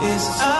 is I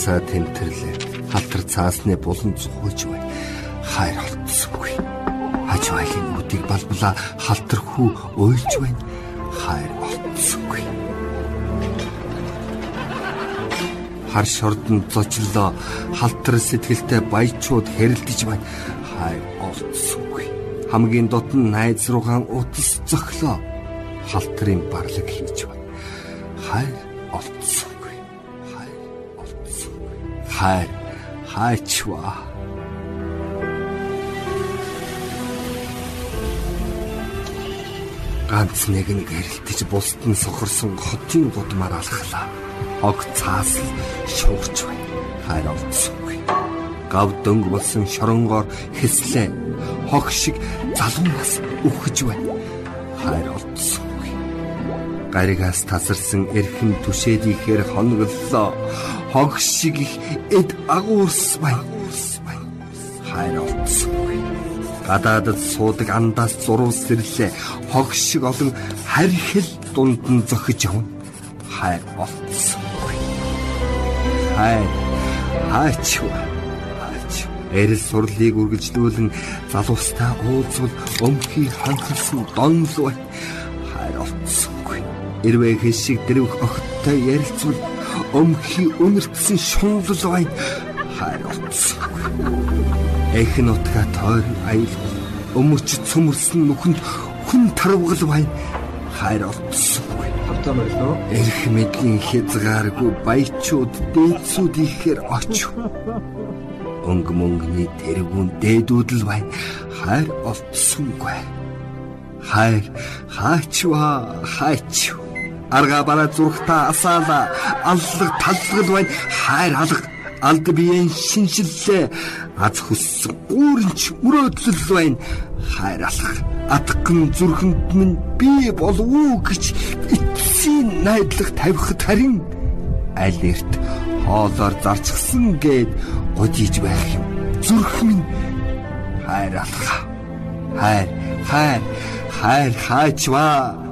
халаасаа тэмтэрлээ. Халтар цаасны булан цухууж бай. Хайр олдсонгүй хаж байлын үдийг балбала халтар хүү уйлж байна. Хайр олдсонгүй хар шордон зочлоо халтар сэтгэлтэй баячууд хэрэлдэж байна. Хайр олдсонгүй хамгийн дотн найз руугаан утас зөглөө халтрын барлаг хийж байна. Хайр хайр хайчваа ганц нэг нэг хэрэлтэж бусд нь сохорсон хотын будмаар алхлаа хог цаас шуурч байна. Хайр олдсонгүй. Гав дөнгө болсон шоронгоор хэслээ. Хог шиг залуунаас үхэж байна. Хайр олдсонгүй. Гаригаас тасарсан эрхэн түшээдийхээр хоноглолоо. Хог шиг их эд агуурс байна. Хайр олдсонгүй. Гадаадд суудаг андаас зурвал сэрлээ. Хог шиг олон харьхил дунд нь зохиж явна. Хайр олдсон хайр хаач хаач эрэл сурлыг үргэлжлүүлэн залуустаа уулзвал өмхий ханхалсан донлоо хайр олцсонгүй эрвээ хэшиг дэрвх огттой ярилцвал өмхий үнэртсэн шунлал байна хайр олцсонгүй эхэн утга тойр аял өмөрч цөмөрсөн нүхэнд хүн тарвгал байна хайр олцсонгүй тавтаа байлоо. Эрх мэдлийн хязгааргүй баячууд дээдсүүд ихээр оч. Өнгө мөнгөний тэргүүн дээдүүд л бай. Хайр олдсонгүй. Хайр хаачва хаач. Арга бараа зурхта асаала аллаг таллагл байна. Хайр алга алд биеийн шинжиллээ аз хүссэн гүүрэнч мөрөөдлөл байна. Хайр алга атган зүрхэнд минь би болов уу гэж эцсийн найдлага тавихад харин аль эрт хоолоор зарчгсан гээд годиж байх юм. Зүрх минь хайр алга. Хайр, хайр, хайр хаачва.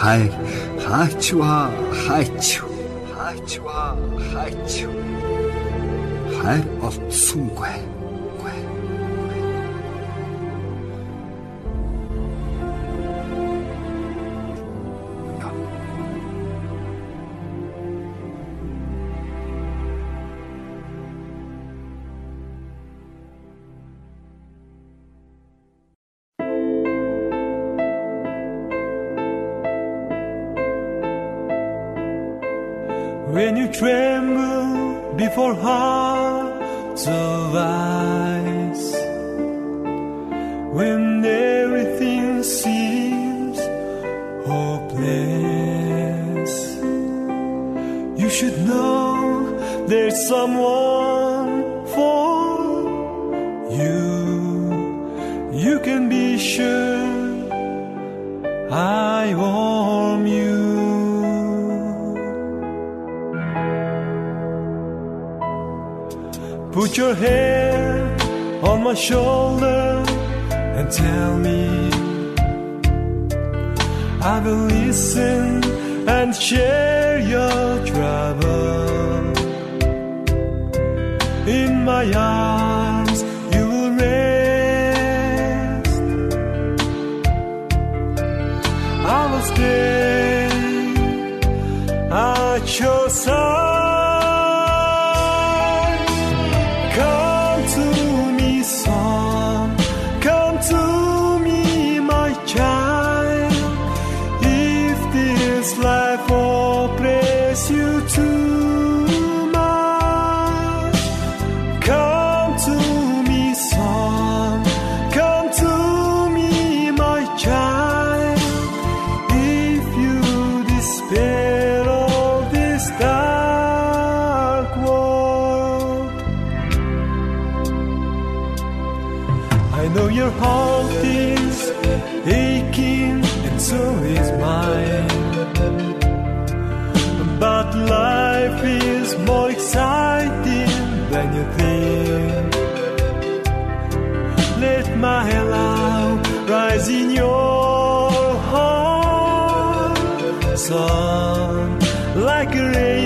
Хайр хаачва хаач хаачва хаач хайр олдсонгүй. Someone for you. You can be sure I warm you. Put your hand on my shoulder and tell me I will listen and share your trouble. Yeah. on like a rain.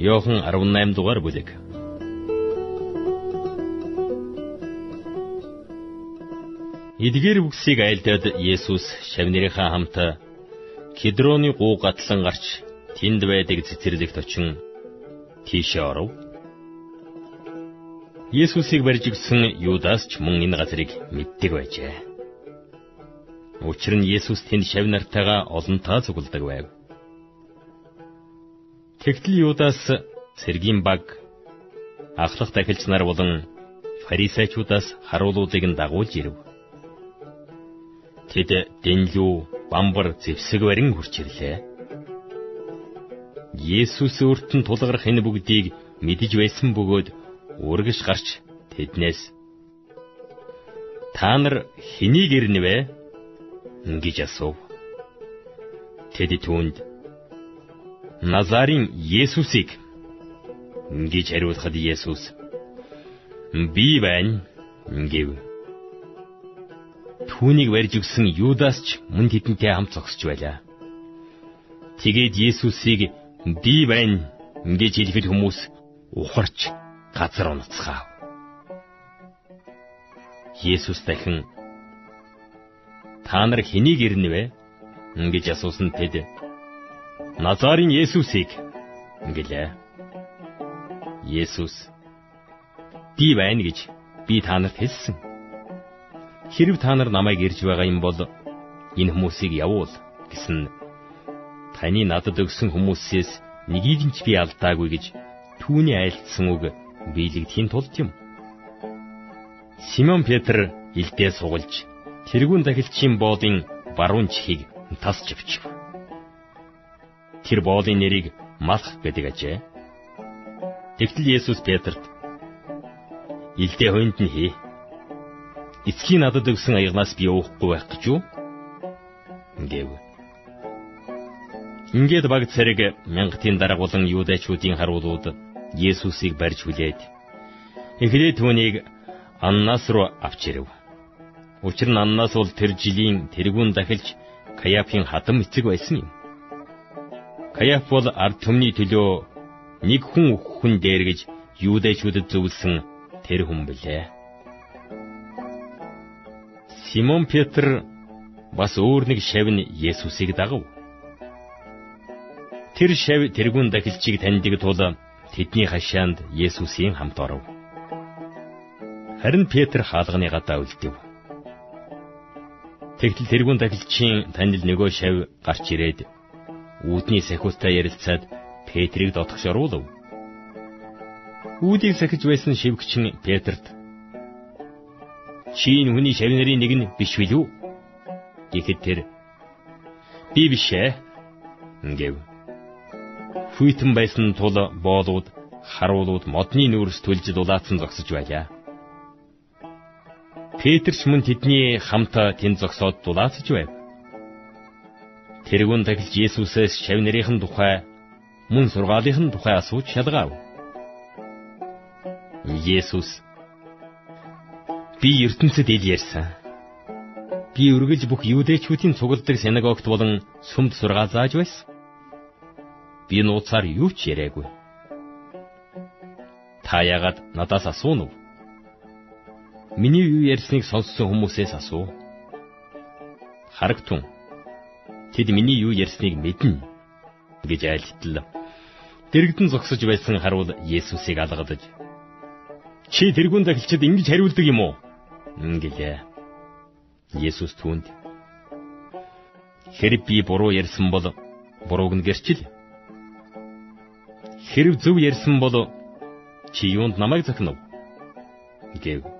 Йохан 18 дугаар бүлэг. Эдгээр үгсийг айлдаад Есүс шавнырийнхаа хамт Кедроны гуу гатлан гарч тэнд байдаг цэцэрлэгт очин тийшээ оров. Есүсийг барьж өгсөн Юдас ч мөн энэ газрыг мэддэг байжээ. Учир нь Есүс тэнд шав нартайгаа олонтаа цугладаг байв. Тэгтэл Юдас цэргийн баг ахлах дахилч нар болон фарисеучудаас харуулуудыг нь дагуулж ирэв. Тэд дэнлүү бамбар зэвсэг барин хурч ирлээ. Есүс өөрт нь тулгарх энэ бүгдийг мэдэж байсан бөгөөд үргэж гарч тэднээс Та нар хэнийг ирнэвэ? гэж асуув. Тэд түүнд Назарын Есүсийг гэж хариулахад Есүс би байна гэв. Түүнийг барьж өгсөн Юдас ч мөн тэдэнтэй хамт зогсож байлаа. Тэгээд Есүсийг би байна гэж хэлэхэд хүмүүс ухарч газар унацгаав. Есүс дахин та нар хэнийг ирнэвэ гэж асуусан тэд Назарын Есүсийг гэлээ. Есүс би байна гэж би та нарт хэлсэн. Хэрв та нар намайг ирж байгаа юм бол энэ хүмүүсийг явуул гэсэн таны надад өгсөн хүмүүсээс нэгийг нь ч би алдаагүй гэж түүний айлтсан үг биелэгдэхийн тулд юм. Симон Петр илдээ сугалж тэрүүн дахилчийн боодын баруун чихийг тасч авчив. Тэр боолын нэрийг Малх гэдэг ажээ. Тэгтэл Есүс Петрт "Илдээ хойнд нь хий. Эцгийн надад өгсөн аягнаас би уухгүй байх гэж юу?" гэв. Ингээд баг цариг мянгатын дарга болон юудэчүүдийн харуулууд Есүсийг барьж хүлээд эхлээд түүнийг Аннас руу авч ирэв. Учир нь Аннас бол тэр жилийн тэргүүн дахилж Каяфын хадам эцэг байсан юм. Каяф бол ард түмний төлөө нэг хүн хүн дээр гэж юудэчүүдэд зөвлөсөн тэр хүн билээ. Симон Петр бас өөр нэг шавь нь Есүсийг дагав. Тэр шавь тэрүүн дахилчийг таньдаг тул тэдний хашаанд Есүсийн хамт оров. Харин Петр хаалганы гадаа үлдэв. Тэгтэл тэрүүн дахилчийн танил нөгөө шавь гарч ирээд үүдний сахиустай ярилцаад Петрийг дотгош оруулав. Үүдийг сахиж байсан шивгчин Петрт "Чи энэ хүний шавь нарын нэг нь биш билүү?" гэхэд тэр "Би биш ээ" гэв. Хүйтэн байсан тул боолууд, харуулууд модны нүүрс төлж дулаацсан зогсож байлаа. Петрч мөн тэдний хамт тэнд зогсоод дулаацж байв. Тэргүүн тахилч Есүсээс шав нарийнхэн тухай мөн сургаалынхын тухай асууж шалгаав. Есүс Би ертөнцид ил ярьсан. Би үргэлж бүх юудэчүүдийн цугладаг синагогт болон сүмд сургаал зааж байсан. Би нууцаар юу ч яриаггүй. Та яагаад надаас асуув? Миний юу ярьсныг сонссон хүмүүсээс асуу. Харагтун Тэд миний юу ярьсныг мэднэ гэж айлтлаа. Дэрэгдэн зогсож байсан харуул Есүсийг алгадаж Чи тэрүүн дахилчид ингэж хариулдаг юм уу? гэлээ. Есүс түүнд Хэрэг би буруу ярьсан бол бурууг нь гэрчил. Хэрэг зөв ярьсан бол чи юунд намайг зохинов? гэв.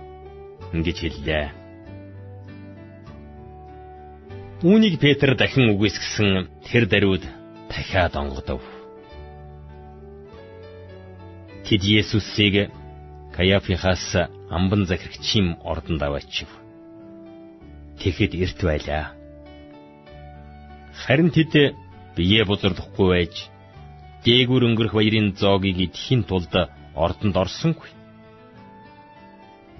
Ингэж хэллээ. Үүнийг Петр дахин үгүйсгэсэн тэр даруйд дахиад онгодов. Тэд Есүсийг Каяфихаас амбан захирагчийн ордонд аваачив. Тэгэхэд эрт байлаа. Харин тэд бие бузарлахгүй байж дээгүр өнгөрөх баярын зоогийг идэхийн тулд ордонд орсонгүй.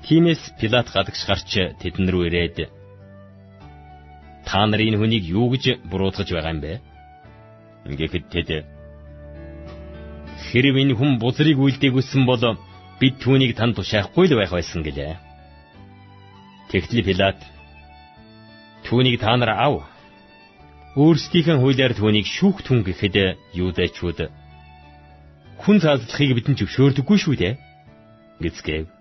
Тиймээс Пилат гадагш гарч тэдэн рүү ирээд та нар энэ хүнийг юу гэж буруутгаж байгаа юм бэ? Ингээд тэд хэрв энэ хүн бузрыг үйлдээгүйсэн бол бид түүнийг танд тушаахгүй л байх байсан гэлээ. Тэгтэл Пилат түүнийг та нар ав. Өөрсдийнхээ хуулиар түүнийг шүүх түн гэхэд юудэчүүд хүн цаазлахыг бидэнд зөвшөөрдөггүй шүү дээ. Гэцгээв.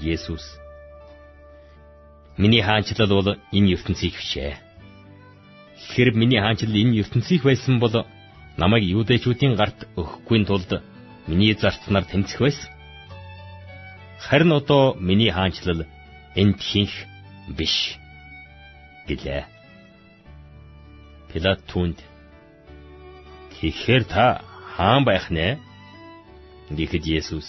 Есүс Миний хаанчлал бол энэ ертөнцийг бишээ. Хэрэг миний хаанчлал энэ ертөнцийг байсан бол намайг юудэчүүдийн гарт өгөхгүй тулд миний зарцнаар тэмцэх байсан. Харин одоо миний хаанчлал энд хинх биш гэлээ. Пилат түнд Тэгэхээр та хаан байх нэ? Гэхэд Есүс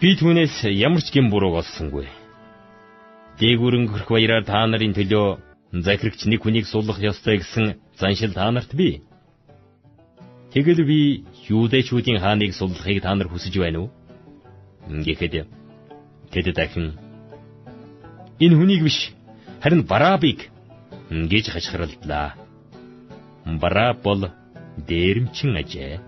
би түүнээс ямар ч гэм бурууг олсонгүй. Дээгүрэн гөрх баяраар та нарын төлөө захирагч нэг хүнийг суллах ёстой гэсэн заншил та нарт бий. Тэгэл би юудэшүүдийн хааныг суллахыг та нар хүсэж байна уу? Гэхэд тэд дахин энэ хүнийг биш харин Барабыг гэж хашгиралдлаа. Бараб бол дээрэмчин ажээ.